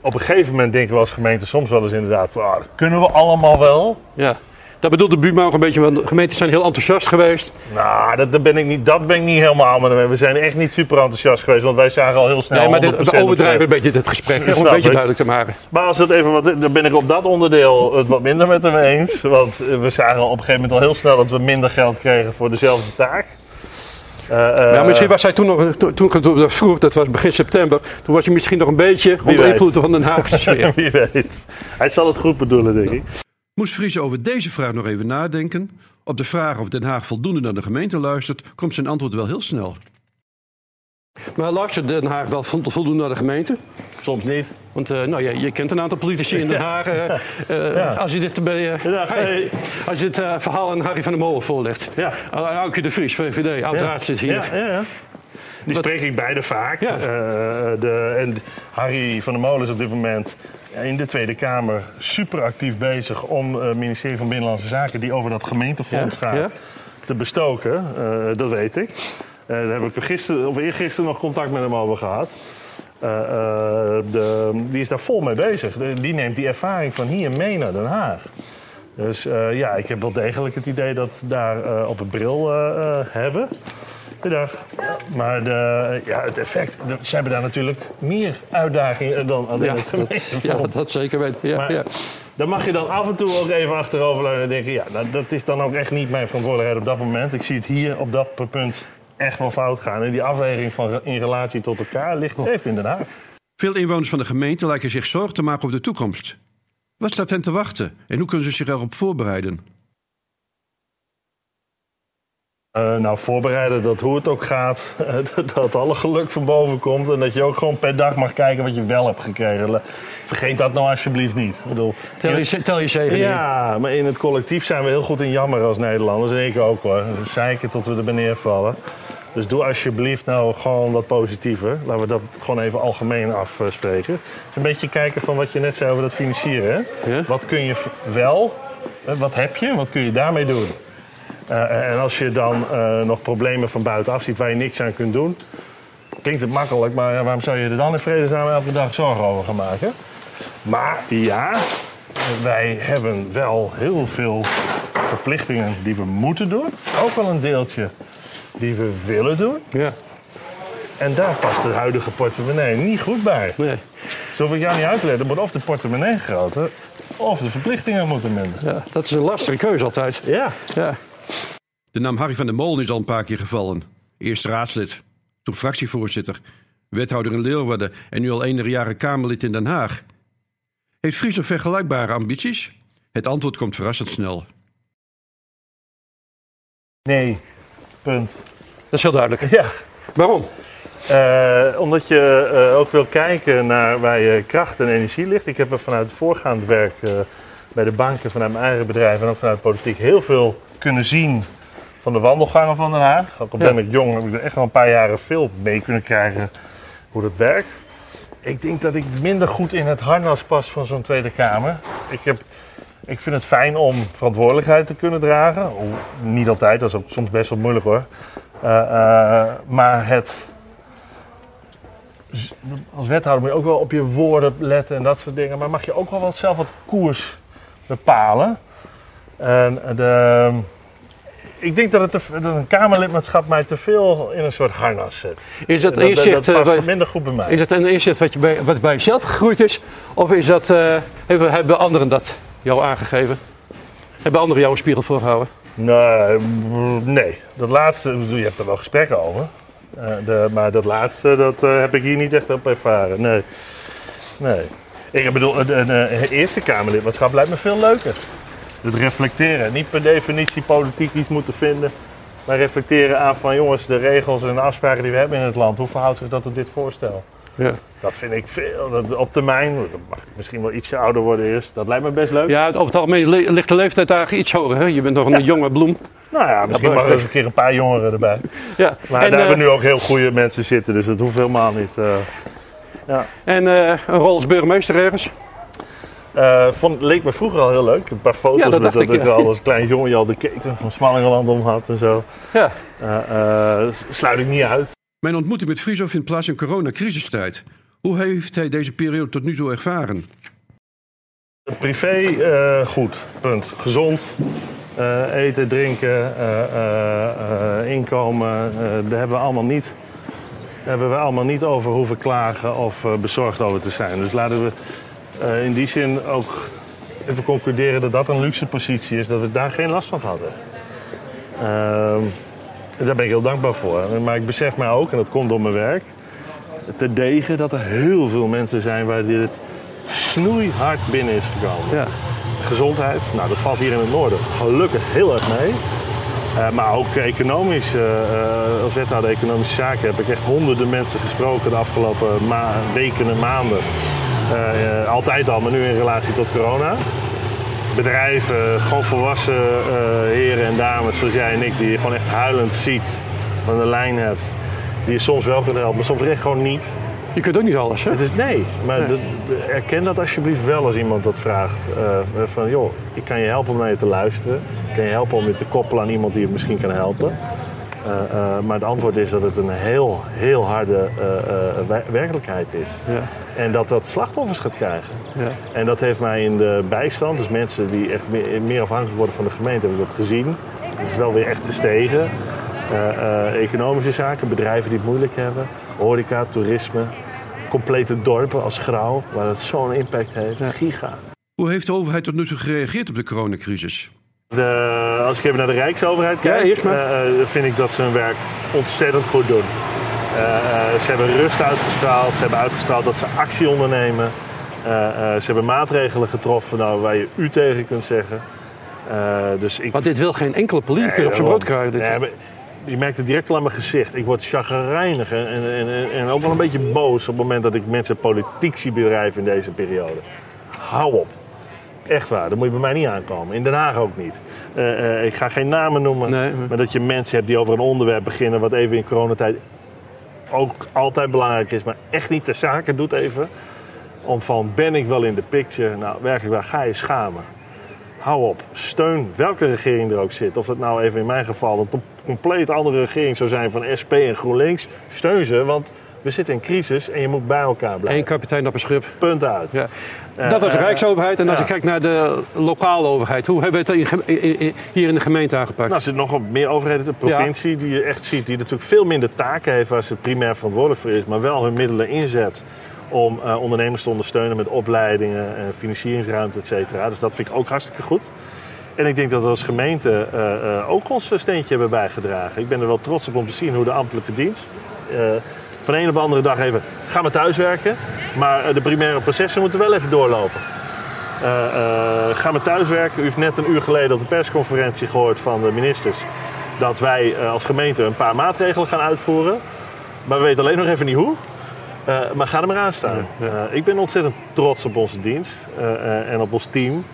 op een gegeven moment denken we als gemeente soms wel eens inderdaad van, ah, dat kunnen we allemaal wel. Ja. Dat bedoelde Buma ook een beetje, want de gemeenten zijn heel enthousiast geweest. Nou, dat, dat, ben, ik niet, dat ben ik niet helemaal mee. We zijn echt niet super enthousiast geweest, want wij zagen al heel snel. Nee, maar dit, we overdrijven een beetje het gesprek, *laughs* om een beetje duidelijk te maken. Maar als dat even wat, dan ben ik op dat onderdeel het wat minder met hem eens. Want we zagen op een gegeven moment al heel snel dat we minder geld kregen voor dezelfde taak. Uh, uh, ja, misschien was hij toen nog, toen, toen ik dat vroeg, dat was begin september, toen was hij misschien nog een beetje onder invloed van Den Haagse *laughs* sfeer. Wie weet. Hij zal het goed bedoelen, denk ik. Moest Fries over deze vraag nog even nadenken? Op de vraag of Den Haag voldoende naar de gemeente luistert, komt zijn antwoord wel heel snel. Maar luistert Den Haag wel voldoende naar de gemeente? Soms niet. Want uh, nou, je, je, kent een aantal politici in Den Haag. Uh, uh, *laughs* ja. Als je dit, bij, ja, hey. als je dit verhaal aan Harry van der Molen voorlegt. Ja. Auke de Vries, VVD, oud-raad zit hier. Die spreek ik beide vaak. de, en Harry van der Molen is op dit moment in de Tweede Kamer super actief bezig om het ministerie van Binnenlandse Zaken, die over dat gemeentefonds ja, gaat, te bestoken. Uh, dat weet ik. Daar heb ik gisteren, of eergisteren nog contact met hem over gehad. Uh, de, die is daar vol mee bezig. De, die neemt die ervaring van hier mee naar Den Haag. Dus ja, ik heb wel degelijk het idee dat we daar op het bril hebben. Goedendag. Maar de, ja, het effect, de, ze hebben daar natuurlijk meer uitdagingen dan alleen ja, het gemeentefonds. Ja, dat zeker weten. Ja, maar, ja. Dan mag je dan af en toe ook even achteroverleunen en denken... ja, nou, dat is dan ook echt niet mijn verantwoordelijkheid op dat moment. Ik zie het hier op dat punt echt wel fout gaan. En die afweging van in relatie tot elkaar ligt Oh. even in Den Haag. Veel inwoners van de gemeente lijken zich zorgen te maken over de toekomst. Wat staat hen te wachten en hoe kunnen ze zich erop voorbereiden? Uh, nou, voorbereiden dat hoe het ook gaat, *laughs* dat alle geluk van boven komt. En dat je ook gewoon per dag mag kijken wat je wel hebt gekregen. Vergeet dat nou alsjeblieft niet. Ik bedoel, tel, je, tel je zegen Ja, maar in het collectief zijn we heel goed in jammer als Nederlanders. En ik ook hoor. Dus zeiken tot we er beneden vallen. Dus doe alsjeblieft nou gewoon wat positiever. Laten we dat gewoon even algemeen afspreken. Dus een beetje kijken van wat je net zei over dat financieren. Hè? Ja? Wat kun je wel, wat heb je, wat kun je daarmee doen? Uh, en als je dan uh, nog problemen van buitenaf ziet waar je niks aan kunt doen, klinkt het makkelijk, maar ja, waarom zou je er dan in vredesnaam elke dag zorgen over gaan maken? Maar ja, wij hebben wel heel veel verplichtingen die we moeten doen. Ook wel een deeltje die we willen doen. Ja. En daar past de huidige portemonnee niet goed bij. Nee. Zo ik jou niet. Dan wordt of de portemonnee groter, of de verplichtingen moeten minder. Ja, dat is een lastige keuze altijd. Ja. ja. De naam Harry van der Molen is al een paar keer gevallen. Eerst raadslid, toen fractievoorzitter, wethouder in Leeuwarden en nu al enige jaren Kamerlid in Den Haag. Heeft Friso vergelijkbare ambities? Het antwoord komt verrassend snel. Nee, punt. Dat is heel duidelijk. Ja, Waarom? Eh, omdat je eh, ook wil kijken naar waar je kracht en energie ligt. Ik heb er vanuit het voorgaand werk eh, bij de banken, vanuit mijn eigen bedrijf en ook vanuit de politiek heel veel kunnen zien van de wandelgangen van Den Haag. Ook al ben ik jong, heb ik er echt wel een paar jaren veel mee kunnen krijgen hoe dat werkt. Ik denk dat ik minder goed in het harnas pas van zo'n Tweede Kamer. Ik, heb, ik vind het fijn om verantwoordelijkheid te kunnen dragen. Niet altijd, dat is ook soms best wel moeilijk hoor. Eh, eh, maar het als wethouder moet je ook wel op je woorden letten en dat soort dingen. Maar mag je ook wel wat zelf wat koers bepalen. En de, ik denk dat, het te- dat een Kamerlidmaatschap mij te veel in een soort harnas zet. Is dat een inzicht, dat, eh, bij- minder goed bij mij. is dat een inzicht wat, je bij, wat bij jezelf gegroeid is? Of is dat, eh, hebben, hebben anderen dat jou aangegeven? Hebben anderen jou een spiegel voorgehouden? Nee, mm, nee, dat laatste, je hebt er wel gesprekken over. Eh, de, maar dat laatste, dat heb ik hier niet echt op ervaren. Nee. nee. Ik bedoel, een eerste Kamerlidmaatschap lijkt me veel leuker. Het reflecteren. Niet per definitie politiek iets moeten vinden. Maar reflecteren aan van jongens, de regels en de afspraken die we hebben in het land. Hoe verhoudt zich dat tot dit voorstel? Ja. Dat vind ik veel. Dat, op termijn, dan mag misschien wel ietsje ouder worden eerst. Dat lijkt me best leuk. Ja, over het algemeen ligt de leeftijd eigenlijk iets hoger. Hè? Je bent nog een jonge bloem. Nou ja, misschien Ja, mag er eens een keer een paar jongeren erbij. *laughs* Ja. Maar en daar eh, hebben nu ook heel goede mensen zitten, dus dat hoeft helemaal niet. eh. en eh, een rol als burgemeester ergens. Eh, vond, leek me vroeger al heel leuk. Een paar foto's Ja, dat met dacht dat ik, ik ja. al als klein jongetje al de keten van Smallingeland om had en zo. Ja. Eh, eh, sluit ik niet uit. Mijn ontmoeting met Friso vindt plaats in coronacrisistijd. Hoe heeft hij deze periode tot nu toe ervaren? Privé eh, goed, punt. Gezond. Eh, eten, drinken, eh, eh, eh, inkomen, eh, daar hebben we allemaal niet. Hebben we allemaal niet over hoeven klagen of eh, bezorgd over te zijn. Dus laten we eh, in die zin ook even concluderen dat dat een luxe positie is, dat we daar geen last van hebben. Ehm, daar ben ik heel dankbaar voor. Maar ik besef mij ook, en dat komt door mijn werk, te degen dat er heel veel mensen zijn waar dit snoeihard binnen is gekomen. Ja. Gezondheid, nou dat valt hier in het noorden gelukkig heel erg mee. Eh, maar ook economisch, eh, eh, als wethouder economische zaken heb ik echt honderden mensen gesproken de afgelopen weken en maanden. Eh, eh, altijd al, maar nu in relatie tot corona. Bedrijven, gewoon volwassen eh, heren en dames zoals jij en ik, die je gewoon echt huilend ziet, aan de lijn hebt. Die je soms wel kunt helpen, maar soms echt gewoon niet. Je kunt ook niet alles, hè? Het is nee, maar Nee. erken dat alsjeblieft wel als iemand dat vraagt. Van joh, ik kan je helpen om naar je te luisteren. Ik kan je helpen om je te koppelen aan iemand die je misschien kan helpen. Eh, eh, maar het antwoord is dat het een heel, heel harde eh, eh, wer- werkelijkheid is. Ja. En dat dat slachtoffers gaat krijgen. Ja. En dat heeft mij in de bijstand, dus mensen die echt meer, meer afhankelijk worden van de gemeente, heb ik dat gezien. Het is wel weer echt gestegen. Eh, eh, economische zaken, bedrijven die het moeilijk hebben, horeca, toerisme, complete dorpen als Grauw, waar het zo'n impact heeft. Giga. Hoe heeft de overheid tot nu toe gereageerd op de coronacrisis? De, als ik even naar de Rijksoverheid kijk, Ja, eh, eh, vind ik dat ze hun werk ontzettend goed doen. Eh, ze hebben rust uitgestraald, ze hebben uitgestraald dat ze actie ondernemen. Ze hebben maatregelen getroffen nou, waar je u tegen kunt zeggen. Dus ik, Want dit wil geen enkele politicus Nee, op zijn brood krijgen. Dit. Nee, je merkt het direct al aan mijn gezicht. Ik word chagrijnig en, en, en, en ook wel een beetje boos op het moment dat ik mensen politiek zie bedrijven in deze periode. Hou op. Echt waar, dat moet je bij mij niet aankomen. In Den Haag ook niet. Eh, eh, ik ga geen namen noemen, Nee, maar dat je mensen hebt die over een onderwerp beginnen... wat even in coronatijd ook altijd belangrijk is, maar echt niet ter zake doet even. Om van, ben ik wel in de picture? Nou, werkelijk waar, ga je schamen. Hou op. Steun welke regering er ook zit. Of dat nou even in mijn geval een compleet andere regering zou zijn van SP en GroenLinks. Steun ze, want we zitten in crisis en je moet bij elkaar Eén blijven. kapitein op een schip. Punt uit. Ja. Eh, Dat was de eh, Rijksoverheid. En als je kijkt naar de lokale overheid. Hoe hebben we het in gem- in- in- hier in de gemeente aangepakt? Nou, er zitten nog meer overheden, de provincie, die je echt ziet, die natuurlijk veel minder taken heeft waar ze primair verantwoordelijk voor is, maar wel hun middelen inzet om eh, ondernemers te ondersteunen met opleidingen, en financieringsruimte, et cetera. Dus dat vind ik ook hartstikke goed. En ik denk dat we als gemeente ook ons steentje hebben bijgedragen. Ik ben er wel trots op om te zien hoe de ambtelijke dienst van de een op de andere dag even ga maar thuiswerken. Maar eh, de primaire processen moeten wel even doorlopen. Eh, eh, ga maar thuiswerken. U heeft net een uur geleden op de persconferentie gehoord van de ministers dat wij als gemeente een paar maatregelen gaan uitvoeren. Maar we weten alleen nog even niet hoe. Maar ga er maar aan staan. Ik ben ontzettend trots op onze dienst en op ons team.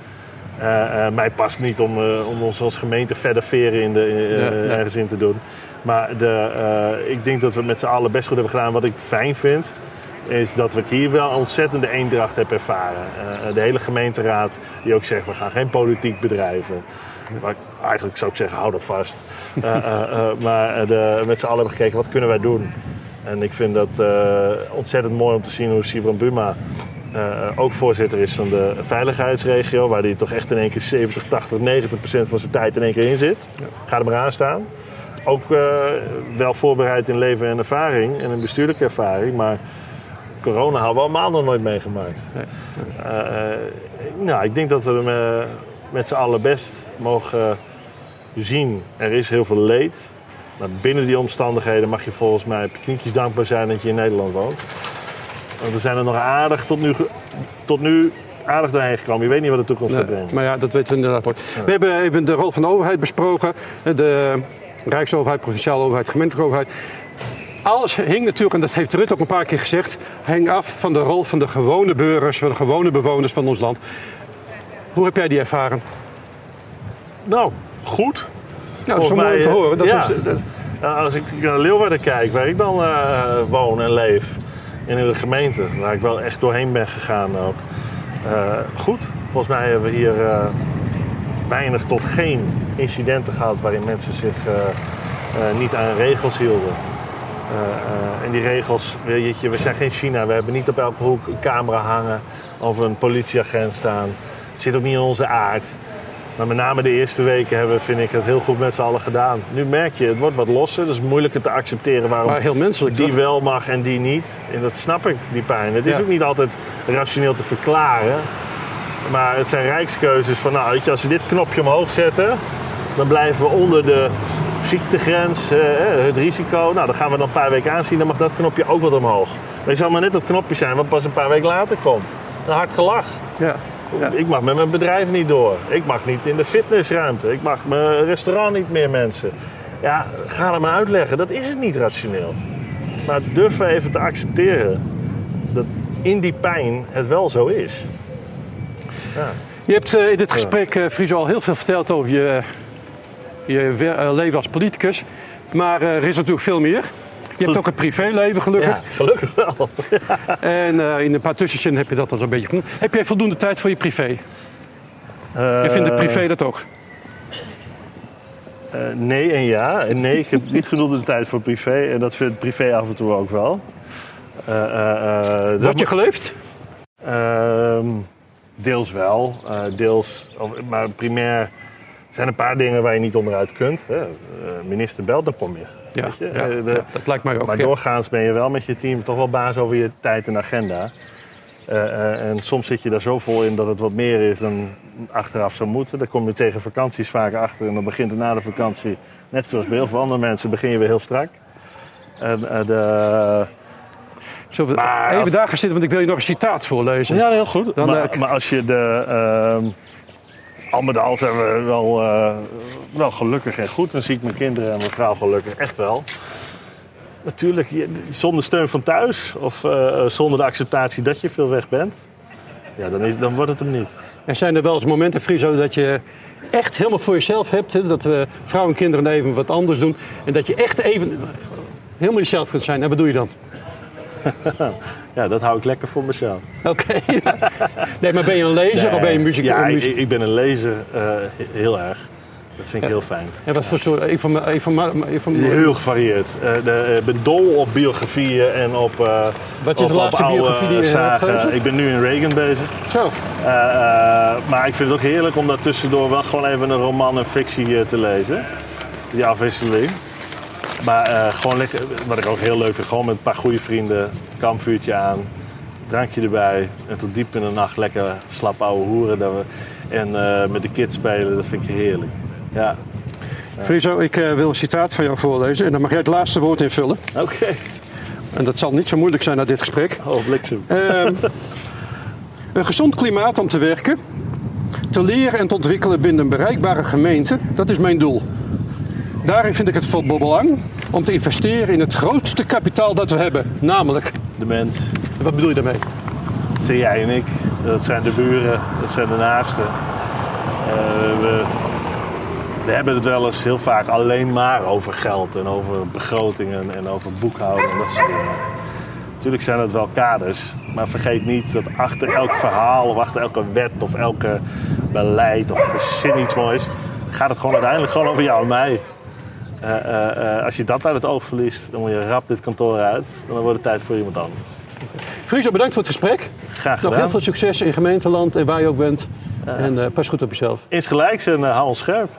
Mij past niet om, om ons als gemeente verder veren in de, ergens in te doen. Maar de, eh, ik denk dat we het met z'n allen best goed hebben gedaan. Wat ik fijn vind, is dat ik hier wel ontzettende eendracht heb ervaren. Eh, de hele gemeenteraad die ook zegt, we gaan geen politiek bedrijven. Maar eigenlijk zou ik zeggen, hou dat vast. Eh, maar de, met z'n allen hebben gekeken, wat kunnen wij doen? En ik vind dat ontzettend mooi om te zien hoe Sibran Buma ook voorzitter is van de veiligheidsregio. Waar hij toch echt in één keer 70, 80, 90 procent van zijn tijd in één keer in zit. Ga er maar aan staan. Ook eh, wel voorbereid in leven en ervaring en in bestuurlijke ervaring. Maar corona hadden we allemaal nog nooit meegemaakt. Eh, eh, nou, ik denk dat we hem met z'n allen best mogen zien. Er is heel veel leed. Maar binnen die omstandigheden mag je volgens mij op knietjes dankbaar zijn dat je in Nederland woont. Want we zijn er nog aardig tot nu, tot nu aardig doorheen gekomen. Je weet niet wat de toekomst gaat Nee, brengen. maar ja, dat weten we inderdaad. nooit. We hebben even de rol van de overheid besproken. De Rijksoverheid, provinciale overheid, gemeentelijke overheid. Alles hing natuurlijk, en dat heeft Rutte ook een paar keer gezegd, hing af van de rol van de gewone burgers, van de gewone bewoners van ons land. Hoe heb jij die ervaren? Nou, goed. Ja, dat is mooi om te horen. Dat ja. is, dat- Nou, als ik naar Leeuwarden kijk, waar ik dan eh, woon en leef, en in de gemeente, waar ik wel echt doorheen ben gegaan ook. eh, goed, volgens mij hebben we hier eh, weinig tot geen incidenten gehad waarin mensen zich eh, eh, niet aan regels hielden. Eh, en die regels, weet je, we zijn geen China, we hebben niet op elke hoek een camera hangen of een politieagent staan. Het zit ook niet in onze aard. Maar met name de eerste weken hebben vind ik, het heel goed met z'n allen gedaan. Nu merk je, het wordt wat losser. Dus moeilijker te accepteren waarom maar heel menselijk. die toch? wel mag en die niet. En dat snap ik, die pijn. Het is ook niet altijd rationeel te verklaren. Maar het zijn rijkskeuzes van, nou, weet je, als we dit knopje omhoog zetten, dan blijven we onder de ziektegrens, eh, het risico. Nou, dan gaan we dan een paar weken aanzien, dan mag dat knopje ook wat omhoog. Maar het zal maar net dat knopje zijn wat pas een paar weken later komt. Een hard gelach. Ja. Ja. Ik mag met mijn bedrijf niet door. Ik mag niet in de fitnessruimte. Ik mag mijn restaurant niet meer mensen. Ja, ga het maar uitleggen. Dat is het niet rationeel. Maar durf even te accepteren dat in die pijn het wel zo is. Ja. Je hebt eh, in dit gesprek, eh Friso, al heel veel verteld over je, je eh, leven als politicus. Maar eh, er is natuurlijk veel meer. Je hebt ook een privéleven, gelukkig. ja, gelukkig wel. *laughs* En eh, in een paar tussenzinnen heb je dat dan zo'n beetje genoemd. Heb jij voldoende tijd voor je privé? Je vindt het privé dat ook? Nee en ja. Nee, ik heb niet genoeg tijd voor privé. En dat vindt privé af en toe ook wel. Word je geleefd? Ehm, deels wel, deels, maar primair zijn een paar dingen waar je niet onderuit kunt. Hè. Eh, minister belt, dan kom je. Ja, Weet je, ja, eh, de- ja, dat lijkt mij ook. Maar doorgaans ben je wel met je team toch wel baas over je tijd en agenda. Eh, en soms zit je daar zo vol in dat het wat meer is dan achteraf zou moeten. Dan kom je tegen vakanties vaak achter en dan begint het na de vakantie, net zoals bij heel veel andere mensen, begin je weer heel strak. En, de, Zullen we Maar even als- daar gaan zitten, want ik wil je nog een citaat voorlezen. Ja, heel goed. Dan, maar, maar als je de. Al met al zijn we wel, eh, wel gelukkig en goed. Dan zie ik mijn kinderen en mijn vrouw gelukkig. Echt wel. Natuurlijk, zonder steun van thuis of eh, zonder de acceptatie dat je veel weg bent, ja, dan, is, dan wordt het hem niet. Er zijn er wel eens momenten, Friso, dat je echt helemaal voor jezelf hebt. Hè? Dat we vrouwen en kinderen even wat anders doen. En dat je echt even helemaal jezelf kunt zijn. En wat doe je dan? *laughs* Ja, dat hou ik lekker voor mezelf. Oké. *laughs* nee, maar ben je een lezer of ben je muziek? Ja, een ik, ben een lezer, eh, heel erg. Dat vind ik heel fijn. En wat voor soort... Even Heel gevarieerd. Eh, de, ik ben dol op biografieën en op. eh, Wat is op- de laatste op biografie die je hebt zagen. Ik ben nu in Reagan bezig. Zo. Eh, eh, maar ik vind het ook heerlijk om daar tussendoor wel gewoon even een roman en fictie eh, te lezen. Die afwisseling. Maar eh, gewoon lekker, wat ik ook heel leuk vind, gewoon met een paar goede vrienden, kampvuurtje aan. drankje erbij. En tot diep in de nacht lekker slap ouwe hoeren. Dat we, en eh, met de kids spelen, dat vind ik heerlijk. Ja, Friso, ik eh, wil een citaat van jou voorlezen en dan mag jij het laatste woord invullen. oké. En dat zal niet zo moeilijk zijn na dit gesprek. Oh, bliksem. Ehm, een gezond klimaat om te werken, te leren en te ontwikkelen binnen een bereikbare gemeente, dat is mijn doel. Daarin vind ik het van belang om te investeren in het grootste kapitaal dat we hebben, namelijk. De mens. Wat bedoel je daarmee? Dat zijn jij en ik. Dat zijn de buren. Dat zijn de naasten. Eh, we, we hebben het wel eens heel vaak alleen maar over geld en over begrotingen en over boekhouden en dat soort dingen. Natuurlijk zijn dat wel kaders, maar vergeet niet dat achter elk verhaal of achter elke wet of elke beleid of verzin iets moois, gaat het gewoon uiteindelijk gewoon over jou en mij. Eh, eh, eh, als je dat uit het oog verliest, dan moet je rap dit kantoor uit en dan wordt het tijd voor iemand anders. Friso, bedankt voor het gesprek. Graag Nog gedaan. heel veel succes in gemeenteland en waar je ook bent. En pas goed op jezelf. Insgelijks en hou ons scherp.